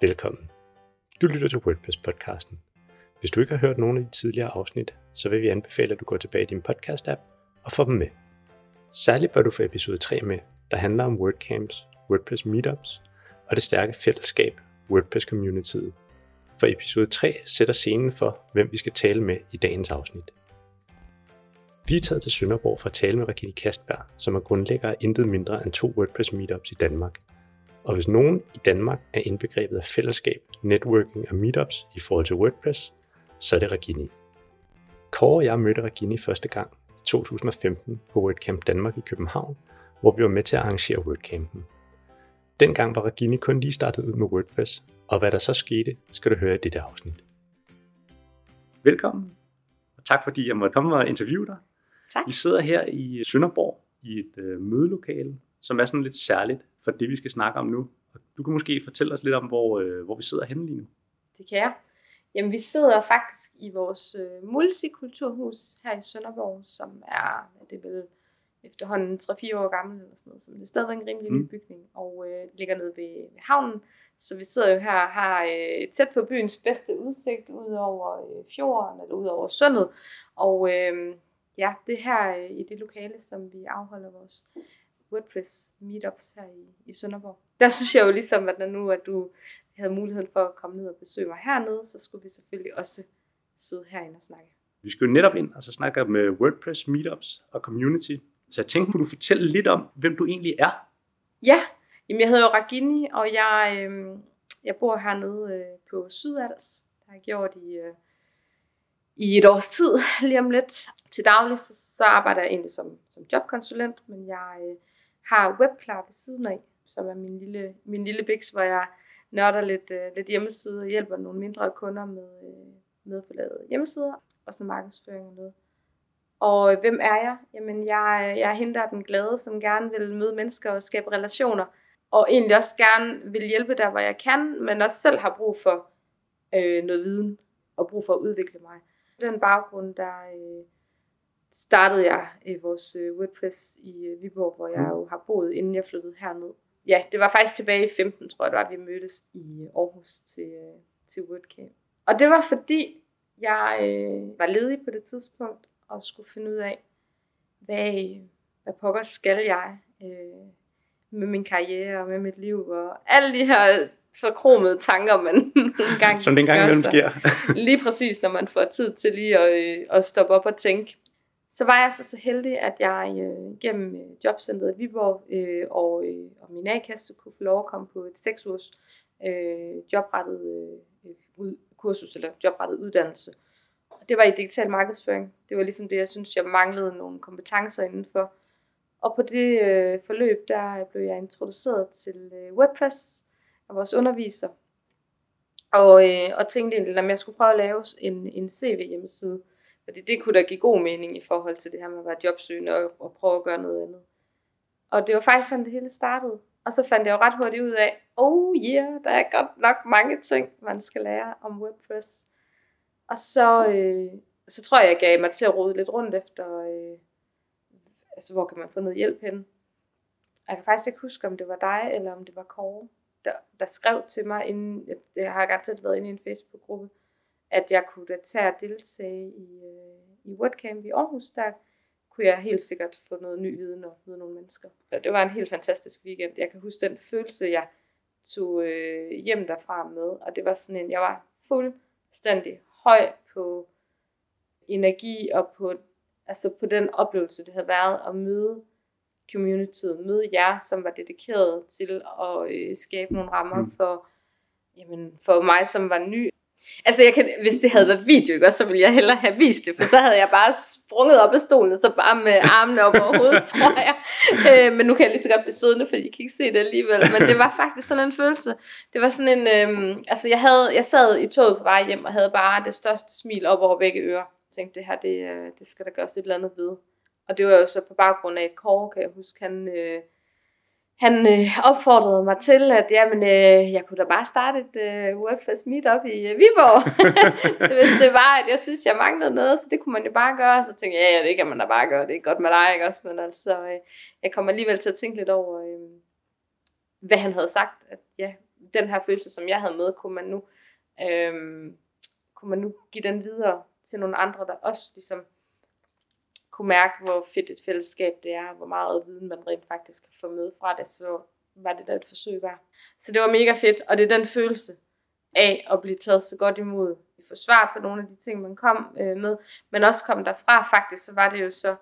Velkommen. Du lytter til WordPress-podcasten. Hvis du ikke har hørt nogen af de tidligere afsnit, så vil vi anbefale, at du går tilbage i din podcast-app og får dem med. Særligt bør du få episode 3 med, der handler om WordCamps, WordPress Meetups og det stærke fællesskab, WordPress Communityet. For episode 3 sætter scenen for, hvem vi skal tale med i dagens afsnit. Vi er taget til Sønderborg for at tale med Regine Kastberg, som er grundlægger af intet mindre end to WordPress Meetups i Danmark. Og hvis nogen i Danmark er indbegrebet af fællesskab, networking og meetups i forhold til WordPress, så er det Regini. Kåre og jeg mødte Regini første gang i 2015 på WordCamp Danmark i København, hvor vi var med til at arrangere WordCampen. Dengang var Regini kun lige startet ud med WordPress, og hvad der så skete, skal du høre i dette afsnit. Velkommen, og tak fordi jeg måtte komme og interviewe dig. Tak. Vi sidder her i Sønderborg i et øh, mødelokale, som er sådan lidt særligt for det, vi skal snakke om nu. Du kan måske fortælle os lidt om, hvor, øh, hvor vi sidder henne lige nu. Det kan jeg. Jamen, vi sidder faktisk i vores øh, multikulturhus her i Sønderborg, som er, er det vel efterhånden 3-4 år gammel eller sådan noget, så det er stadigvæk en rimelig ny Mm. bygning, og øh, ligger nede ved, ved havnen. Så vi sidder jo her og har øh, tæt på byens bedste udsigt ud over øh, fjorden eller ud over sundet. Og øh, ja, det er her øh, i det lokale, som vi afholder vores WordPress meetups her i, i Sønderborg. Der synes jeg jo ligesom, at når nu at du havde muligheden for at komme ned og besøge mig hernede, så skulle vi selvfølgelig også sidde herinde og snakke. Vi skal jo netop ind og så snakke øh, WordPress Meetups og Community. Så jeg tænkte, kunne du fortælle lidt om, hvem du egentlig er? Ja, jamen jeg hedder jo Ragini, og jeg, øh, jeg bor hernede øh, på Sydals. Det har jeg gjort i, øh, i et års tid, lige om lidt. Til daglig så, så arbejder jeg egentlig som, som jobkonsulent, men jeg øh, har webklar ved siden af, som er min lille, min lille biks, hvor jeg nørder lidt, øh, lidt hjemmeside og hjælper nogle mindre kunder med, øh, med at få lavet hjemmesider, og sådan markedsføring og noget. Og øh, hvem er jeg? Jamen, jeg, jeg er hende, der er den glade, som gerne vil møde mennesker og skabe relationer. Og egentlig også gerne vil hjælpe der, hvor jeg kan, men også selv har brug for øh, noget viden og brug for at udvikle mig. På den baggrund, der øh, startede jeg øh, vores øh, WordPress i øh, Viborg, hvor jeg jo har boet, inden jeg flyttede herned. Ja, det var faktisk tilbage i 15, tror jeg, det var, vi mødtes i Aarhus til, øh, til WordCamp. Og det var fordi, jeg øh, var ledig på det tidspunkt, og skulle finde ud af, hvad, hvad pokker skal jeg øh, med min karriere og med mit liv, og alle de her forkromede tanker, man nogle gange Som den gang imellem sker. Lige præcis, når man får tid til lige at, øh, at stoppe op og tænke. Så var jeg så, så heldig, at jeg øh, gennem øh, jobcentret i Viborg øh, og, øh, og min A-kasse kunne få lov at komme på et seks ugers øh, jobrettet øh, ud, kursus eller jobrettet uddannelse. Og det var i digital markedsføring. Det var ligesom det, jeg synes, jeg manglede nogle kompetencer indenfor. Og på det øh, forløb, der blev jeg introduceret til øh, WordPress af vores underviser. Og, øh, og tænkte egentlig, at jeg skulle prøve at lave en, en CV-hjemmeside. Fordi det kunne da give god mening i forhold til det her med at være jobsøgende og, og prøve at gøre noget andet. Og det var faktisk sådan, det hele startede. Og så fandt jeg jo ret hurtigt ud af, oh yeah, der er godt nok mange ting, man skal lære om WordPress. Og så, øh, så tror jeg, jeg gav mig til at rode lidt rundt efter, øh, altså hvor kan man få noget hjælp hen. Jeg kan faktisk ikke huske, om det var dig, eller om det var Kåre, der, der skrev til mig, inden, det har garanteret været inde i en Facebook-gruppe, at jeg kunne da tage og deltage i, øh, i WordCamp i Aarhus, der kunne jeg helt sikkert få noget ny viden og møde nogle mennesker. Og det var en helt fantastisk weekend. Jeg kan huske den følelse, jeg tog øh, hjem derfra med, og det var sådan en, jeg var fuldstændig høj på energi og på, altså på den oplevelse, det havde været at møde communityet, møde jer, som var dedikeret til at øh, skabe nogle rammer Mm. for, jamen, for mig, som var ny. Altså, jeg kan, hvis det havde været video, ikke, også, så ville jeg hellere have vist det, for så havde jeg bare sprunget op af stolen, og så bare med armene op over hovedet, tror jeg. Øh, men nu kan jeg lige så godt blive siddende, fordi I kan ikke se det alligevel. Men det var faktisk sådan en følelse. Det var sådan en, øh, altså jeg, havde, jeg sad i toget på vej hjem, og havde bare det største smil op over begge ører. Jeg tænkte, det her, det, øh, det skal der gøres et eller andet ved. Og det var jo så på baggrund af et kår, kan jeg huske, han, øh, han øh, opfordrede mig til, at jamen, øh, jeg kunne da bare starte et øh, WordPress meetup i øh, Viborg. Hvis det var, at jeg synes, jeg manglede noget, så det kunne man jo bare gøre. Så tænkte jeg, ja, ja, det kan man da bare gøre, det er godt med dig, ikke også? Men altså, øh, jeg kom alligevel til at tænke lidt over, øh, hvad han havde sagt. At, ja, den her følelse, som jeg havde med, kunne man nu, øhm, kunne man nu give den videre til nogle andre, der også ligesom kunne mærke, hvor fedt et fællesskab det er, hvor meget viden man rent faktisk kan få med fra det, så var det da et forsøg værd. Så det var mega fedt, og det er den følelse af at blive taget så godt imod. Få svar på nogle af de ting, man kom øh, med, men også kom derfra faktisk, så var det jo så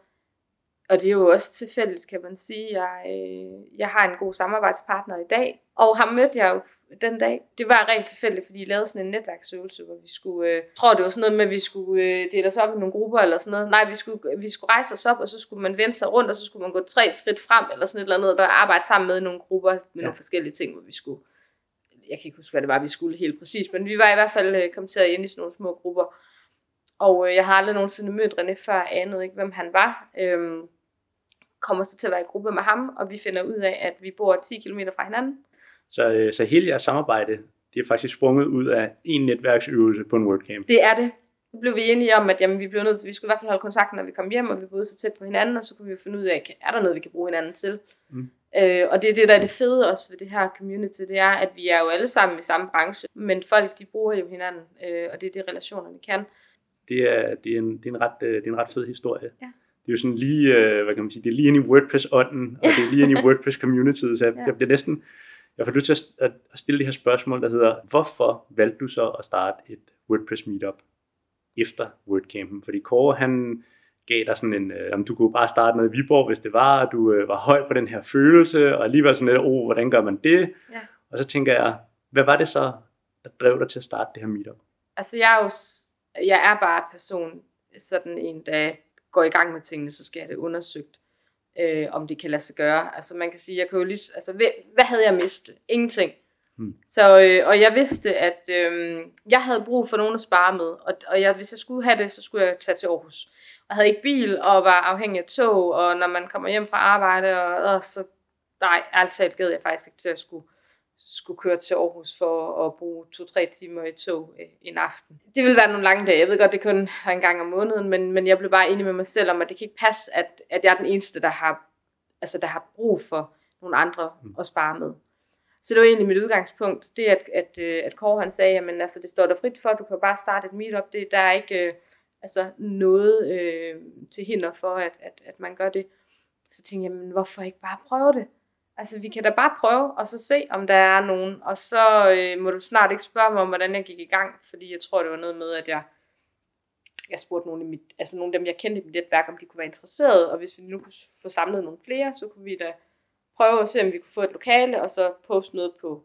og det er jo også tilfældigt, kan man sige. Jeg, øh, jeg har en god samarbejdspartner i dag, og ham mødte jeg jo den dag. Det var rent tilfældigt, fordi vi lavede sådan en netværksøvelse, hvor vi skulle, øh, jeg tror det var sådan noget med, at vi skulle øh, dele os op i nogle grupper eller sådan noget. Nej, vi skulle, vi skulle rejse os op, og så skulle man vende sig rundt, og så skulle man gå tre skridt frem, eller sådan et eller andet, og arbejde sammen med nogle grupper med ja. nogle forskellige ting, hvor vi skulle, jeg kan ikke huske, hvad det var, vi skulle helt præcis, men vi var i hvert fald øh, kommet til at ind i sådan nogle små grupper. Og øh, jeg har aldrig nogensinde mødt René før, jeg anede ikke, hvem han var. Øhm, kommer så til at være i gruppe med ham, og vi finder ud af, at vi bor 10 km fra hinanden. Så, øh, så hele jeres samarbejde, det er faktisk sprunget ud af en netværksøvelse på en WordCamp? Det er det. Så blev vi enige om, at jamen, vi, blev nødt til, vi skulle i hvert fald holde kontakten, når vi kom hjem, og vi boede så tæt på hinanden, og så kunne vi finde ud af, er der noget, vi kan bruge hinanden til? Mm. Øh, og det er det, der er det fede også ved det her community, det er, at vi er jo alle sammen i samme branche, men folk, de bruger jo hinanden, øh, og det er det, relationerne kan. Det er, det er, en, det er, en, ret, øh, det er en ret fed historie. Ja det er jo sådan lige, øh, hvad kan man sige, det er lige ind i WordPress-ånden, og det er lige ind i WordPress-communityet, så jeg, ja. jeg bliver næsten, jeg får lyst til at, stille det her spørgsmål, der hedder, hvorfor valgte du så at starte et WordPress meetup efter WordCampen? Fordi Kåre, han gav dig sådan en, øh, om du kunne bare starte med Viborg, hvis det var, og du øh, var høj på den her følelse, og alligevel sådan lidt, oh, hvordan gør man det? Ja. Og så tænker jeg, hvad var det så, der drev dig til at starte det her meetup? Altså jeg er jo, jeg er bare person, sådan en, der går i gang med tingene, så skal jeg have det undersøgt, øh, om det kan lade sig gøre. Altså man kan sige, jeg kan jo lige, altså hvad, hvad havde jeg mistet? Ingenting. Hmm. Så, øh, og jeg vidste, at øh, jeg havde brug for nogen at spare med, og, og jeg, hvis jeg skulle have det, så skulle jeg tage til Aarhus. Jeg havde ikke bil, og var afhængig af tog, og når man kommer hjem fra arbejde, og, og så, nej, alt talt gad jeg faktisk ikke til at skulle skulle køre til Aarhus for at bruge to-tre timer i tog øh, en aften. Det ville være nogle lange dage. Jeg ved godt, det kun er en gang om måneden, men, men jeg blev bare enig med mig selv om, at det kan ikke passe, at, at jeg er den eneste, der har, altså, der har brug for nogle andre mm. at spare med. Så det var egentlig mit udgangspunkt. Det at, at, øh, at Kåre han sagde, at altså, det står der frit for, du kan bare starte et meetup. Det, der er ikke øh, altså, noget øh, til hinder for, at, at, at man gør det. Så tænkte jeg, jamen, hvorfor ikke bare prøve det? Altså, vi kan da bare prøve, og så se, om der er nogen. Og så øh, må du snart ikke spørge mig om, hvordan jeg gik i gang, fordi jeg tror, det var noget med, at jeg, jeg spurgte nogle af, mit, altså nogle af dem, jeg kendte i mit netværk, om de kunne være interesserede, og hvis vi nu kunne få samlet nogle flere, så kunne vi da prøve at se, om vi kunne få et lokale, og så poste noget på,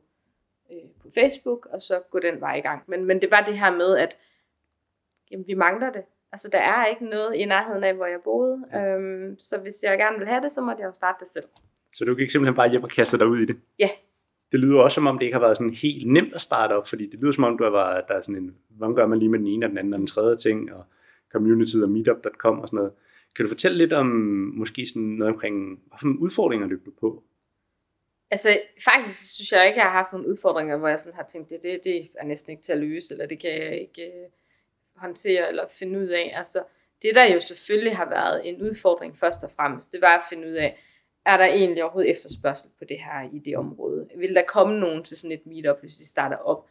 øh, på Facebook, og så gå den vej i gang. Men, men det var det her med, at jamen, vi mangler det. Altså, der er ikke noget i nærheden af, hvor jeg boede. Øhm, så hvis jeg gerne vil have det, så måtte jeg jo starte det selv. Så du gik simpelthen bare hjem og kaste dig ud i det? Ja. Det lyder også som om, det ikke har været sådan helt nemt at starte op, fordi det lyder som om, du har været, der er sådan en, hvordan gør man lige med den ene og den anden og den tredje ting, og community og meetup.com og sådan noget. Kan du fortælle lidt om, måske sådan noget omkring, hvilke udfordringer løb du på? Altså, faktisk synes jeg ikke, jeg har haft nogle udfordringer, hvor jeg sådan har tænkt, det, det, det er næsten ikke til at løse, eller det kan jeg ikke uh, håndtere eller finde ud af. Altså, det der jo selvfølgelig har været en udfordring først og fremmest, det var at finde ud af, er der egentlig overhovedet efterspørgsel på det her i det område? Vil der komme nogen til sådan et meetup, hvis vi starter op?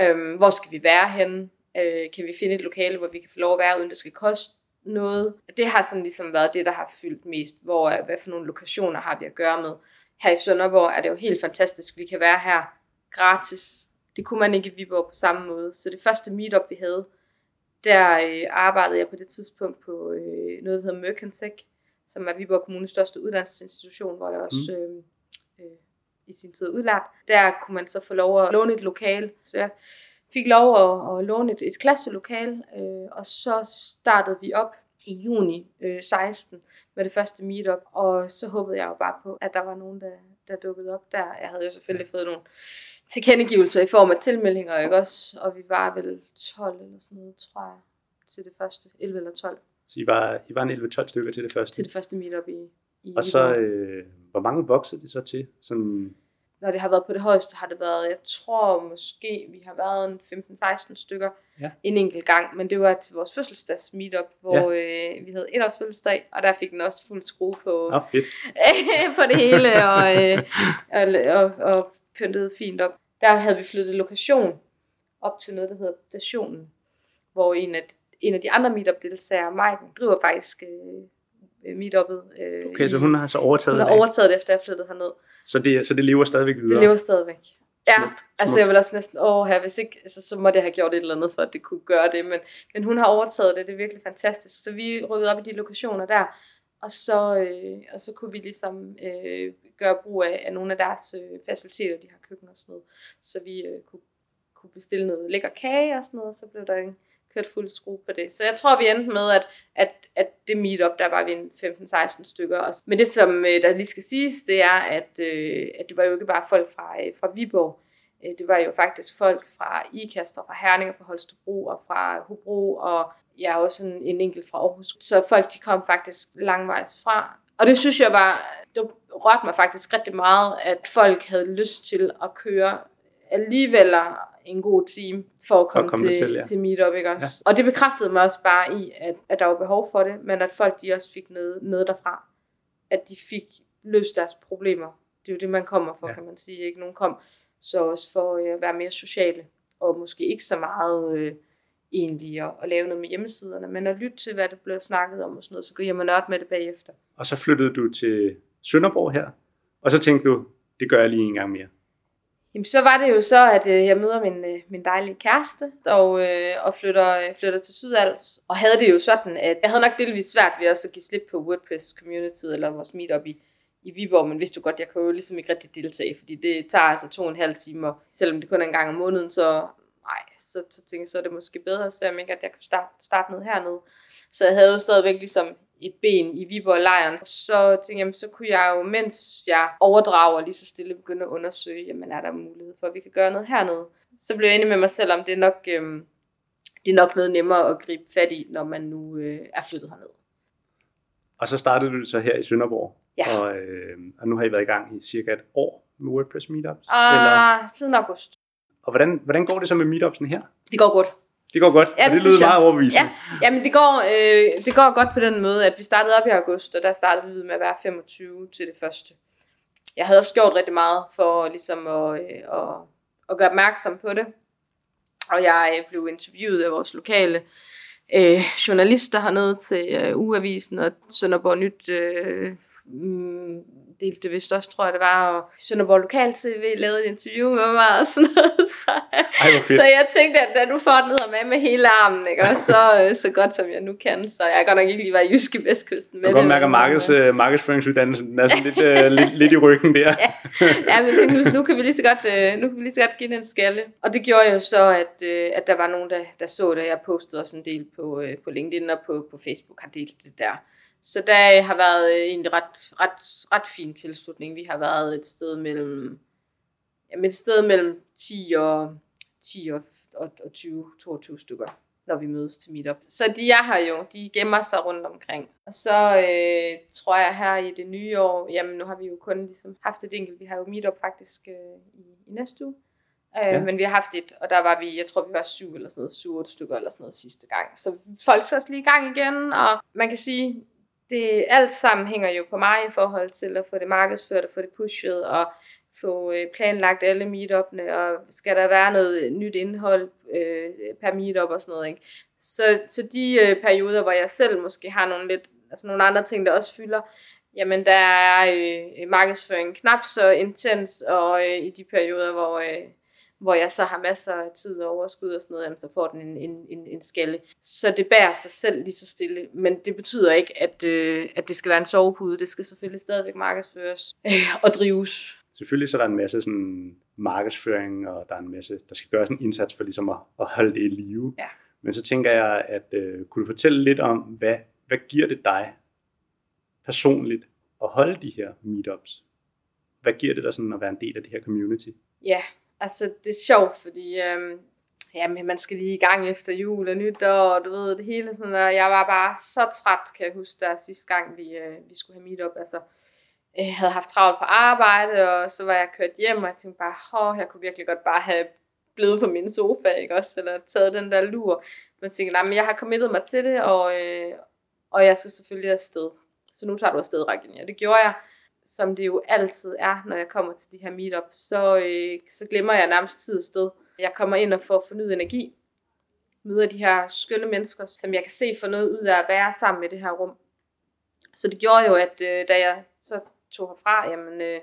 Øhm, hvor skal vi være henne? Øh, kan vi finde et lokale, hvor vi kan få lov at være, uden det skal koste noget? Det har sådan ligesom været det, der har fyldt mest. Hvor, øh, hvad for nogle lokationer har vi at gøre med? Her i Sønderborg er det jo helt fantastisk. Vi kan være her gratis. Det kunne man ikke i Viborg på samme måde. Så det første meetup, vi havde, der øh, arbejdede jeg på det tidspunkt på øh, noget, der hedder Mercantech, som er Viborg Kommunes største uddannelsesinstitution, hvor jeg også mm. øh, øh, i sin tid udlært. Der kunne man så få lov at låne et lokal. Så jeg fik lov at, at låne et, et klasselokal, øh, og så startede vi op i juni øh, 16 med det første meetup, og så håbede jeg jo bare på, at der var nogen, der, der dukkede op der. Jeg havde jo selvfølgelig fået nogle tilkendegivelser i form af tilmeldinger, ikke også? Og vi var vel 12 eller sådan noget, tror jeg, til det første. 11 eller 12. Så I var, I var en 11-12 stykker til det første? Til det første meetup i, i Og så, øh, hvor mange voksede det så til? Sådan... Når det har været på det højeste, har det været, jeg tror måske, vi har været en 15-16 stykker ja. en enkelt gang, men det var til vores fødselsdags meetup, hvor ja. øh, vi havde et års fødselsdag, og der fik den også fuld skrue på, oh, fedt. på det hele, og, øh, og, og, og pyntede fint op der havde vi flyttet lokation op til noget, der hedder Stationen, hvor en af, en af de andre meetup-deltagere, Maiken, driver faktisk øh, meetupet. Øh, okay, så hun har så overtaget hun har overtaget det, efter jeg flyttede herned. Så det, så det lever stadigvæk videre? Det lever stadigvæk. Ja, smukt, altså jeg vil også næsten, åh her, hvis ikke, altså, så må det have gjort et eller andet for, at det kunne gøre det, men, men hun har overtaget det, det er virkelig fantastisk. Så vi rykkede op i de lokationer der, og så, øh, og så kunne vi ligesom øh, gøre brug af, af nogle af deres øh, faciliteter, de har køkken og sådan noget, så vi øh, kunne, kunne bestille noget lækker kage og sådan noget, og så blev der en, kørt fuld skrue på det. Så jeg tror, vi endte med, at, at, at det meetup, der var vi 15-16 stykker. Men det, som øh, der lige skal siges, det er, at, øh, at det var jo ikke bare folk fra, øh, fra Viborg. Det var jo faktisk folk fra IKAST og fra Herning og fra Holstebro og fra Hobro og jeg ja, også en, en enkelt fra Aarhus. Så folk, de kom faktisk langvejs fra. Og det synes jeg var, det rørte mig faktisk rigtig meget, at folk havde lyst til at køre alligevel en god time for at komme, komme til, til, ja. til meetup, ikke også? Ja. Og det bekræftede mig også bare i, at, at der var behov for det, men at folk de også fik noget, noget derfra. At de fik løst deres problemer. Det er jo det, man kommer for, ja. kan man sige. Ikke? Nogen kom så også for øh, at være mere sociale, og måske ikke så meget øh, egentlig at, at lave noget med hjemmesiderne, men at lytte til, hvad der blev snakket om og sådan noget, så går jeg mig nørd med det bagefter. Og så flyttede du til Sønderborg her, og så tænkte du, det gør jeg lige en gang mere. Jamen, så var det jo så, at øh, jeg møder min, øh, min dejlige kæreste og, øh, og flytter, øh, flytter til Sydals. Og havde det jo sådan, at jeg havde nok delvis svært ved også at give slip på WordPress community eller vores meetup i, i Viborg, men vidste du godt, jeg kunne jo ligesom ikke rigtig deltage, fordi det tager altså to og en halv timer, selvom det kun er en gang om måneden, så nej, så, så tænkte jeg, så er det måske bedre så jeg ikke at jeg kunne starte, starte noget hernede. Så jeg havde jo stadigvæk ligesom et ben i Viborg-lejren. Så tænkte jeg, så kunne jeg jo, mens jeg overdrager lige så stille, begynde at undersøge, jamen er der mulighed for, at vi kan gøre noget hernede. Så blev jeg enig med mig selv om, det er nok, øhm, det er nok noget nemmere at gribe fat i, når man nu øh, er flyttet herned. Og så startede du så her i Sønderborg. Ja. Og, øh, og nu har I været i gang i cirka et år med WordPress Meetups? Uh, eller? Siden august. Og hvordan, hvordan går det så med Meetupsen her? Det går godt. Det går godt, ja, det, det lyder meget overbevisende. Ja, men det går, øh, det går godt på den måde, at vi startede op i august, og der startede vi med at være 25 til det første. Jeg havde også gjort rigtig meget for ligesom at, øh, at, at gøre opmærksom på det. Og jeg blev interviewet af vores lokale øh, journalister hernede til øh, Uavisen og Sønderborg Nyt øh, mm, delte det vist også, tror jeg det var, og Sønderborg Lokal TV lavede et interview med mig og sådan noget. Så, Ej, så jeg tænkte, at da du får den med med hele armen, ikke? Og så, øh, så godt som jeg nu kan, så jeg kan godt nok ikke lige være i Jyske Vestkysten med det. Jeg kan markeds, uh, markedsføringsuddannelsen, den er sådan lidt, uh, lidt, lidt, i ryggen der. ja, ja men tænkte, nu, nu, kan vi lige så godt, uh, nu kan vi lige så godt give den en skalle. Og det gjorde jo så, at, uh, at der var nogen, der, der så det. Jeg postede også en del på, uh, på LinkedIn og på, på Facebook har delt det der. Så der har været øh, en ret, ret, ret fin tilslutning. Vi har været et sted mellem, jamen et sted mellem 10 og, 10 og, og, og 20, 22 stykker, når vi mødes til meetup. Så de er her jo, de gemmer sig rundt omkring. Og så øh, tror jeg her i det nye år, jamen nu har vi jo kun ligesom haft et enkelt, vi har jo meetup faktisk øh, i, i næste uge. Øh, ja. Men vi har haft et, og der var vi, jeg tror vi var syv eller sådan noget, syv, otte stykker eller sådan noget sidste gang. Så folk skal også lige i gang igen, og man kan sige, det alt sammen hænger jo på mig i forhold til at få det markedsført og få det pushet og få øh, planlagt alle meetupene, og skal der være noget nyt indhold øh, per meetup og sådan noget. Ikke? Så, så de øh, perioder, hvor jeg selv måske har nogle lidt, altså nogle andre ting, der også fylder, jamen der er øh, markedsføringen knap så intens, og øh, i de perioder, hvor, øh, hvor jeg så har masser af tid og overskud og sådan noget, jamen, så får den en, en, en, en skalle. Så det bærer sig selv lige så stille, men det betyder ikke, at, øh, at det skal være en sovepude. Det skal selvfølgelig stadigvæk markedsføres øh, og drives. Selvfølgelig så er der en masse sådan markedsføring, og der er en masse, der skal gøres en indsats for ligesom at, at holde det i live. Ja. Men så tænker jeg, at øh, kunne du fortælle lidt om, hvad, hvad giver det dig personligt at holde de her meetups? Hvad giver det dig sådan at være en del af det her community? Ja, altså det er sjovt, fordi øhm, jamen, man skal lige i gang efter jul og nytår, og du ved, det hele sådan der. Jeg var bare så træt, kan jeg huske, der sidste gang, vi, øh, vi skulle have meetup. Altså, jeg havde haft travlt på arbejde, og så var jeg kørt hjem, og jeg tænkte bare, åh, jeg kunne virkelig godt bare have blevet på min sofa, ikke også, eller taget den der lur. Men jeg tænkte, nej, men jeg har committet mig til det, og, øh, og jeg skal selvfølgelig afsted. Så nu tager du afsted, Regina. Det gjorde jeg som det jo altid er, når jeg kommer til de her meetups, så, øh, så glemmer jeg nærmest tid og sted. Jeg kommer ind og får fornyet energi, møder de her skønne mennesker, som jeg kan se for noget ud af at være sammen med det her rum. Så det gjorde jo, at øh, da jeg så tog herfra, jamen, øh,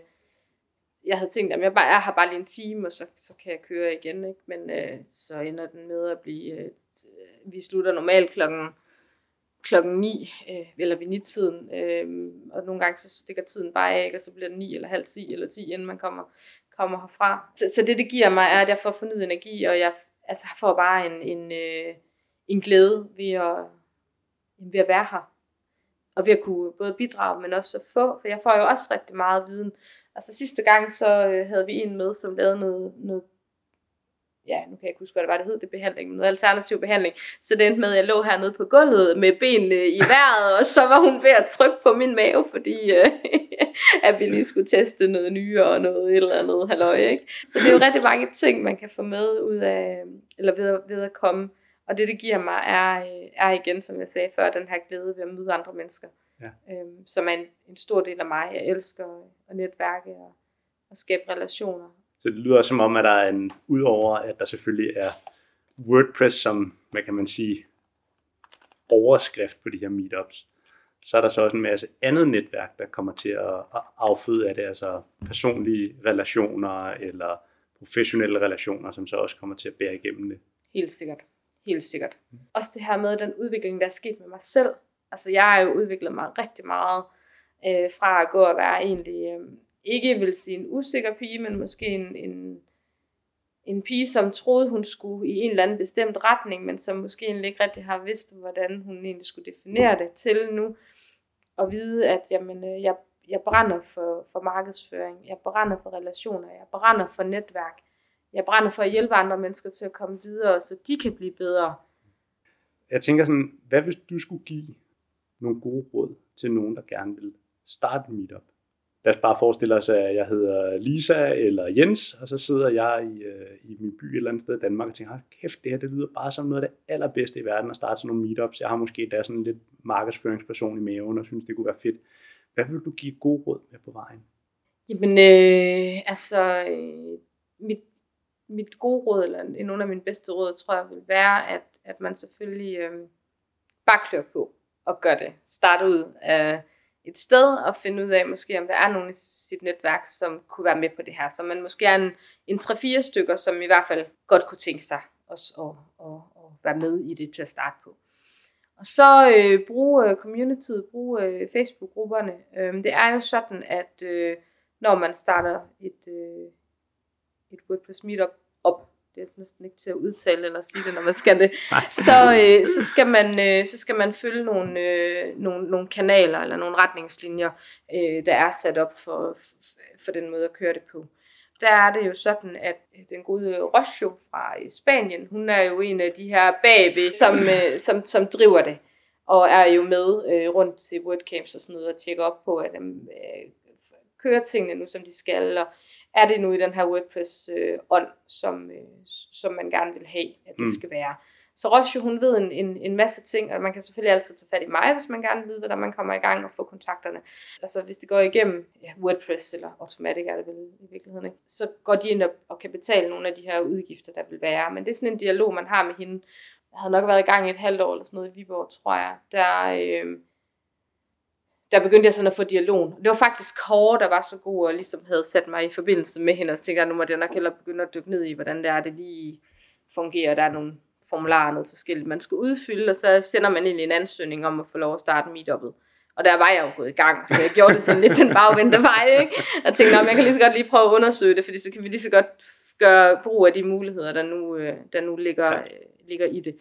jeg havde tænkt, at jeg bare er bare lige en time, og så, så kan jeg køre igen. Ikke? Men øh, så ender den med at blive, øh, øh vi slutter normalt klokken, klokken 9, øh, eller ved 9-tiden, øh, og nogle gange så stikker tiden bare af, og så bliver det 9 eller halv 10 eller 10, inden man kommer, kommer herfra. Så, så det, det giver mig, er, at jeg får fornyet energi, og jeg altså, får bare en, en, øh, en glæde ved at, ved at være her. Og ved at kunne både bidrage, men også at få, for jeg får jo også rigtig meget viden. Altså sidste gang, så øh, havde vi en med, som lavede noget, noget ja, nu kan jeg ikke huske, hvad det var, det hed, det behandling, noget alternativ behandling. Så det endte med, at jeg lå hernede på gulvet med benene i vejret, og så var hun ved at trykke på min mave, fordi øh, at vi lige skulle teste noget nye og noget et eller andet halløj, ikke? Så det er jo rigtig mange ting, man kan få med ud af, eller ved, ved at komme. Og det, det giver mig, er, øh, er igen, som jeg sagde før, den her glæde ved at møde andre mennesker. Ja. Øhm, som er en, en stor del af mig. Jeg elsker at netværke og, og skabe relationer så det lyder som om, at der er en, udover at der selvfølgelig er WordPress som, hvad kan man sige, overskrift på de her meetups, så er der så også en masse andet netværk, der kommer til at afføde af det, altså personlige relationer eller professionelle relationer, som så også kommer til at bære igennem det. Helt sikkert. Helt sikkert. Mm. Også det her med den udvikling, der er sket med mig selv. Altså jeg har jo udviklet mig rigtig meget øh, fra at gå og være egentlig øh, ikke vil sige en usikker pige, men måske en, en, en pige, som troede, hun skulle i en eller anden bestemt retning, men som måske egentlig ikke rigtig har vidst, hvordan hun egentlig skulle definere det til nu. Og vide, at jamen, øh, jeg, jeg brænder for, for markedsføring, jeg brænder for relationer, jeg brænder for netværk, jeg brænder for at hjælpe andre mennesker til at komme videre, så de kan blive bedre. Jeg tænker sådan, hvad hvis du skulle give nogle gode råd til nogen, der gerne vil starte en meetup? Lad os bare forestille os, at jeg hedder Lisa eller Jens, og så sidder jeg i, øh, i min by et eller andet sted i Danmark og tænker, kæft, det her det lyder bare som noget af det allerbedste i verden at starte sådan nogle meetups. Jeg har måske da sådan lidt markedsføringsperson i maven og synes, det kunne være fedt. Hvad vil du give god råd med på vejen? Jamen, øh, altså, øh, mit, mit gode råd, eller nogle af mine bedste råd, tror jeg vil være, at, at man selvfølgelig øh, bare klør på og gør det. Start ud af et sted og finde ud af, måske om der er nogen i sit netværk, som kunne være med på det her. Så man måske er en, en 3-4 stykker, som i hvert fald godt kunne tænke sig også at, at, at være med i det til at starte på. Og så øh, bruge øh, communityet, bruge øh, Facebook-grupperne. Øhm, det er jo sådan, at øh, når man starter et, øh, et WordPress Meetup det er næsten ikke til at udtale eller sige det, når man skal det, så, øh, så, skal man, øh, så skal man følge nogle, øh, nogle, nogle kanaler eller nogle retningslinjer, øh, der er sat op for, for den måde at køre det på. Der er det jo sådan, at den gode Rocio fra Spanien, hun er jo en af de her bagbe, som, øh, som, som driver det, og er jo med øh, rundt til WordCamps og sådan noget, og tjekker op på, at øh, kører tingene nu, som de skal, og er det nu i den her WordPress-ånd, øh, som, øh, som man gerne vil have, at det mm. skal være. Så Roche, hun ved en, en, en masse ting, og man kan selvfølgelig altid tage fat i mig, hvis man gerne vil vide, hvordan man kommer i gang og få kontakterne. Altså hvis det går igennem ja, WordPress eller Automatic er det vel i virkeligheden, ikke? så går de ind og, og kan betale nogle af de her udgifter, der vil være. Men det er sådan en dialog, man har med hende. Jeg havde nok været i gang i et halvt år eller sådan noget i Viborg, tror jeg. Der, øh, der begyndte jeg sådan at få dialogen. Det var faktisk Kåre, der var så god og ligesom havde sat mig i forbindelse med hende, og tænkte, at nu må jeg nok hellere begynde at dykke ned i, hvordan det er, det lige fungerer. Der er nogle formularer, noget forskelligt, man skal udfylde, og så sender man egentlig en ansøgning om at få lov at starte meetup'et. Og der var jeg jo gået i gang, så jeg gjorde det sådan lidt den bagvendte vej, ikke? Jeg tænkte, jeg kan lige så godt lige prøve at undersøge det, fordi så kan vi lige så godt gøre brug af de muligheder, der nu, øh, der nu ligger, øh, ligger i det.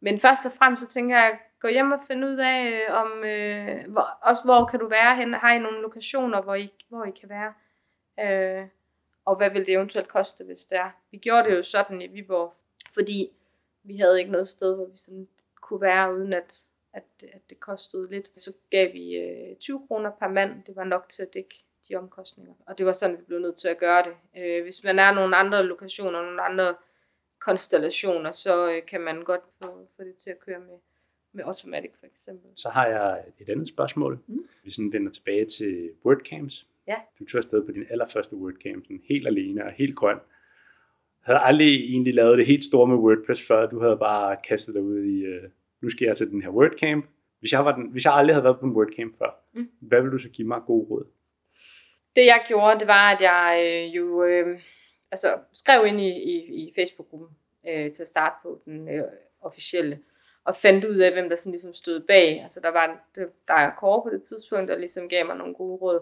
Men først og fremmest så tænker jeg, gå hjem og finde ud af, øh, om øh, hvor, også hvor kan du være hen. Har I nogle lokationer, hvor I, hvor I kan være? Øh, og hvad vil det eventuelt koste, hvis det er? Vi gjorde det jo sådan i Viborg, fordi vi havde ikke noget sted, hvor vi sådan kunne være, uden at, at, at det kostede lidt. Så gav vi øh, 20 kroner per mand. Det var nok til at dække de omkostninger. Og det var sådan, vi blev nødt til at gøre det. Øh, hvis man er nogle andre lokationer, nogle andre konstellationer, så øh, kan man godt få, få det til at køre med med Automatic for eksempel. Så har jeg et andet spørgsmål. Mm. Vi sådan vender tilbage til WordCamps. Ja. Du tog afsted på din allerførste WordCamp, sådan helt alene og helt grøn. Havde aldrig egentlig lavet det helt store med WordPress før. Du havde bare kastet dig ud i, uh, nu skal jeg til den her WordCamp. Hvis jeg, var den, hvis jeg aldrig havde været på en WordCamp før, Mm. hvad vil du så give mig god råd? Det jeg gjorde, det var, at jeg øh, jo øh, altså, skrev ind i, i, i Facebook-gruppen øh, til at starte på den øh, officielle, og fandt ud af, hvem der sådan ligesom stod bag. Altså der var der er Kåre på det tidspunkt, der ligesom gav mig nogle gode råd.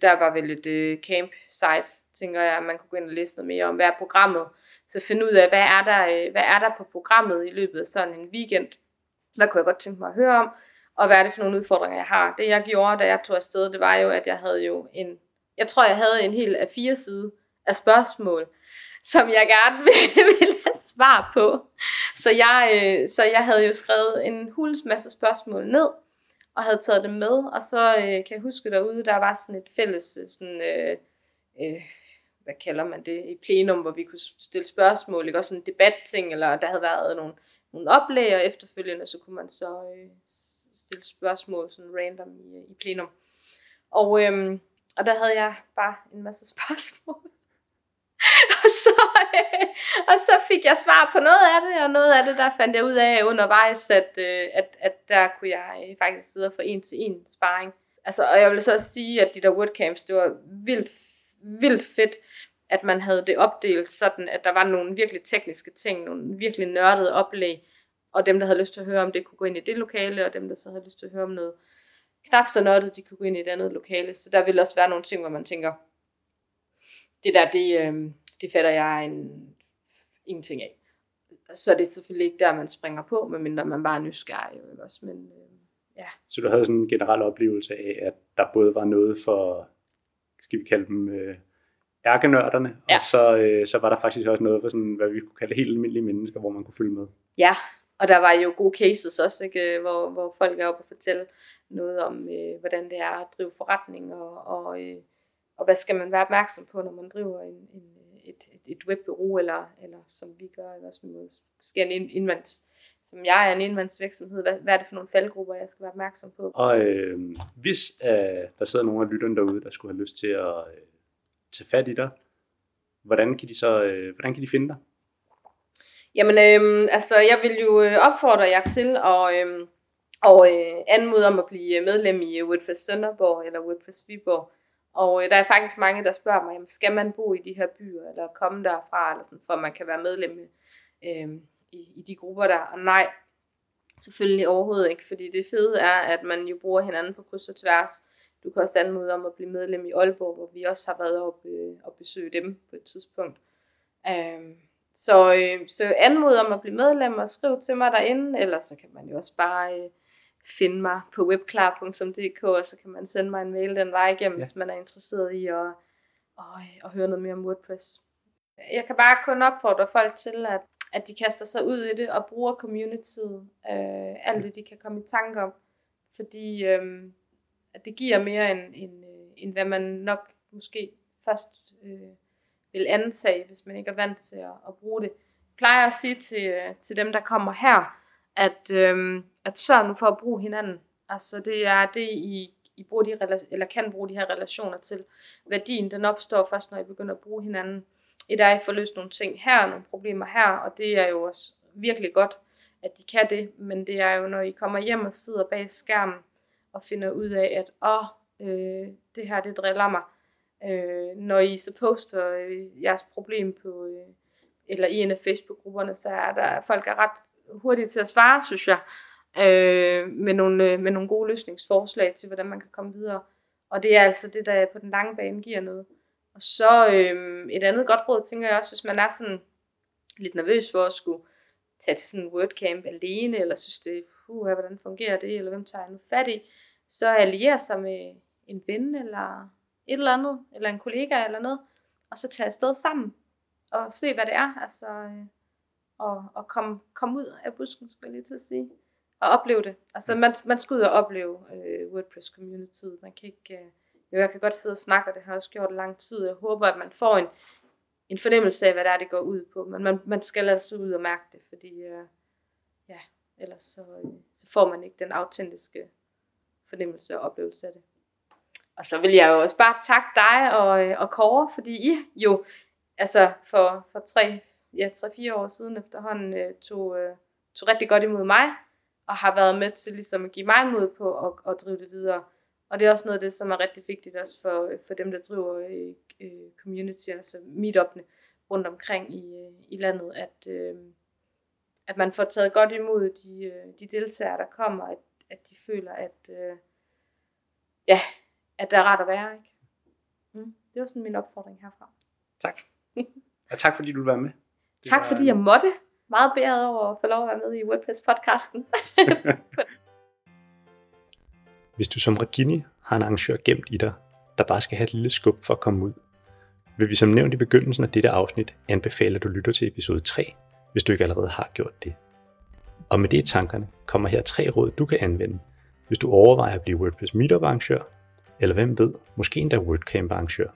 Der var vel et øh, camp-site, tænker jeg, at man kunne gå ind og læse noget mere om, hvad er programmet. Så finde ud af, hvad er, der, øh, hvad er der på programmet i løbet af sådan en weekend. Hvad kunne jeg godt tænke mig at høre om, og hvad er det for nogle udfordringer, jeg har. Det jeg gjorde, da jeg tog afsted, det var jo, at jeg havde jo en, jeg tror, jeg havde en hel af fire side af spørgsmål, som jeg gerne ville svar på. Så jeg, øh, så jeg havde jo skrevet en hulens masse spørgsmål ned, og havde taget dem med, og så øh, kan jeg huske derude, der var sådan et fælles, øh, sådan, øh, øh, hvad kalder man det, i plenum, hvor vi kunne stille spørgsmål, ikke? også sådan en debatting, eller der havde været nogle, nogle oplæg, og efterfølgende, så kunne man så øh, stille spørgsmål sådan random i, øh, i plenum. Og, øhm, og der havde jeg bare en masse spørgsmål. og, så, så fik jeg svar på noget af det, og noget af det, der fandt jeg ud af undervejs, at, øh, at, at der kunne jeg øh, faktisk sidde og få en til en sparring. Altså, og jeg vil så også sige, at de der wordcamps, det var vildt, vildt fedt, at man havde det opdelt sådan, at der var nogle virkelig tekniske ting, nogle virkelig nørdede oplæg, og dem, der havde lyst til at høre om det, kunne gå ind i det lokale, og dem, der så havde lyst til at høre om noget knap så nørdet, de kunne gå ind i et andet lokale. Så der ville også være nogle ting, hvor man tænker, det der, det, øh, det fatter jeg en, ingenting af. Så det er selvfølgelig ikke der, man springer på, medmindre man bare er nysgerrig. Ikke også? Men, øh, Så du havde sådan en generel oplevelse af, at der både var noget for, skal vi kalde dem, øh, ærkenørderne, Ja. og så, øh, så var der faktisk også noget for sådan, hvad vi kunne kalde helt almindelige mennesker, hvor man kunne følge med. Ja, og der var jo gode cases også, ikke? Hvor, hvor folk er oppe og fortælle noget om, øh, hvordan det er at drive forretning, og, og, øh, og hvad skal man være opmærksom på, når man driver en, en, et, et, et webbureau, eller, eller som vi gør, ikke? også med måske en ind- indmands, som jeg er en indmandsvirksomhed, hvad, hvad er det for nogle faldgrupper, jeg skal være opmærksom på? Og øh, hvis øh, der sidder nogle af lytterne derude, der skulle have lyst til at øh, tage fat i dig, hvordan kan de så øh, hvordan kan de finde dig? Jamen, øhm, altså, jeg vil jo øh, opfordre jer til at øhm, og, øh, anmode om at blive medlem i øh, WordPress Sønderborg eller WordPress Viborg. Og øh, der er faktisk mange, der spørger mig, jamen, skal man bo i de her byer, eller komme derfra, eller sådan, for at man kan være medlem øh, i, i de grupper der. Og nej, selvfølgelig overhovedet ikke, fordi det fede er, at man jo bruger hinanden på kryds og tværs. Du kan også anmode om at blive medlem i Aalborg, hvor vi også har været op øh, og besøge dem på et tidspunkt. Øh, så, øh, så anmod om at blive medlem og skriv til mig derinde, eller så kan man jo også bare øh, finde mig på webklar.dk, og så kan man sende mig en mail den vej igennem, Ja. hvis man er interesseret i at, at, at høre noget mere om WordPress. Jeg kan bare kun opfordre folk til, at, at de kaster sig ud i det og bruger communityet, øh, alt det de kan komme i tanke om, fordi øh, at det giver mere end, end, øh, end hvad man nok måske først øh, vil antage, hvis man ikke er vant til at, at bruge det. Jeg plejer at sige til, øh, til dem, der kommer her, at, øhm, at sørg nu for at bruge hinanden. Altså det er det, I, I bruger de, rela- eller kan bruge de her relationer til. Værdien, den opstår først, når I begynder at bruge hinanden. Et er, at I får løst nogle ting her, nogle problemer her, og det er jo også virkelig godt, at de kan det, men det er jo, når I kommer hjem og sidder bag skærmen, og finder ud af, at åh, øh, det her, det driller mig. Øh, når I så poster øh, jeres problem på, øh, eller i en af Facebook-grupperne, så er der folk er ret hurtige til at svare, synes jeg, øh, med, nogle, øh, med nogle gode løsningsforslag til, hvordan man kan komme videre. Og det er altså det, der på den lange bane giver noget. Og så øh, et andet godt råd, tænker jeg også, hvis man er sådan lidt nervøs for at skulle tage til sådan en WordCamp alene, eller synes det, puha, hvordan fungerer det, eller hvem tager jeg nu fat i, så alliere sig med en ven, eller et eller andet, eller en kollega eller noget, og så tage afsted sammen, og se hvad det er, altså, øh, og, og komme kom ud af busken, skulle jeg lige til at sige, og opleve det. Altså, man, man skal ud og opleve øh, WordPress-communityet. Man kan ikke, øh, jo, jeg kan godt sidde og snakke, og det har jeg også gjort lang tid. Jeg håber, at man får en, en fornemmelse af, hvad det er, det går ud på. Men man, man skal altså ud og mærke det, fordi øh, ja, ellers så, øh, så får man ikke den autentiske fornemmelse og oplevelse af det. Og så vil jeg jo også bare takke dig og, øh, og Kåre, fordi I jo altså for, for tre, ja, tre, fire år siden efterhånden øh, tog, øh, tog rigtig godt imod mig, og har været med til ligesom at give mig mod på at, at drive det videre. Og det er også noget af det, som er rigtig vigtigt også for, øh, for dem, der driver øh, øh, community, altså meetup'ene rundt omkring i, øh, i landet, at, øh, at man får taget godt imod de, de deltagere, der kommer, at, at de føler, at, øh, ja, at det er rart at være. Ikke? Mm. Det var sådan min opfordring herfra. Tak. Og tak fordi du var med. Det tak fordi jeg måtte. Meget beæret over at få lov at være med i WordPress-podcasten. Hvis du som Regini har en arrangør gemt i dig, der bare skal have et lille skub for at komme ud, vil vi som nævnt i begyndelsen af dette afsnit anbefale, at du lytter til episode 3, hvis du ikke allerede har gjort det. Og med det i tankerne kommer her tre råd, du kan anvende, hvis du overvejer at blive WordPress Meetup arrangør, eller hvem ved, måske endda WordCamp arrangør.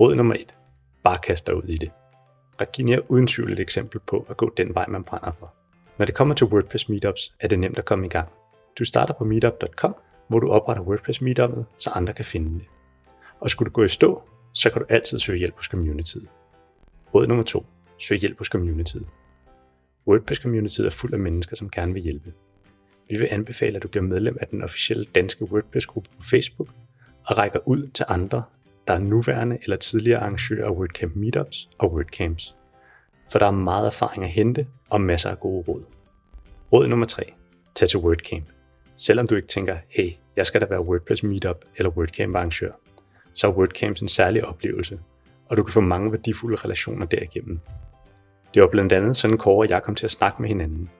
Råd nummer 1. Bare kast dig ud i det. Regini er uden tvivl et eksempel på at gå den vej, man brænder for. Når det kommer til WordPress Meetups, er det nemt at komme i gang. Du starter på meetup.com, hvor du opretter WordPress Meetup'et, så andre kan finde det. Og skulle du gå i stå, så kan du altid søge hjælp hos communityet. Råd nummer 2. Søg hjælp hos communityet. WordPress communityet er fuld af mennesker, som gerne vil hjælpe. Vi vil anbefale, at du bliver medlem af den officielle danske WordPress-gruppe på Facebook og rækker ud til andre, der er nuværende eller tidligere arrangører af WordCamp Meetups og WordCamps. For der er meget erfaring at hente og masser af gode råd. Råd nummer 3. Tag til WordCamp. Selvom du ikke tænker, hey, jeg skal da være WordPress Meetup eller WordCamp arrangør, så er WordCamps en særlig oplevelse, og du kan få mange værdifulde relationer derigennem. Det var blandt andet sådan Kåre og jeg kom til at snakke med hinanden.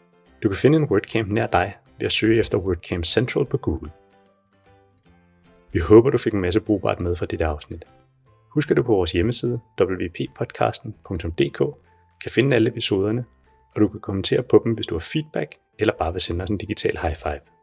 Du kan finde en WordCamp nær dig ved at søge efter WordCamp Central på Google. Vi håber, du fik en masse brugbart med fra dette afsnit. Husk at du på vores hjemmeside wppodcasten.dk kan finde alle episoderne, og du kan kommentere på dem, hvis du har feedback eller bare vil sende os en digital high five.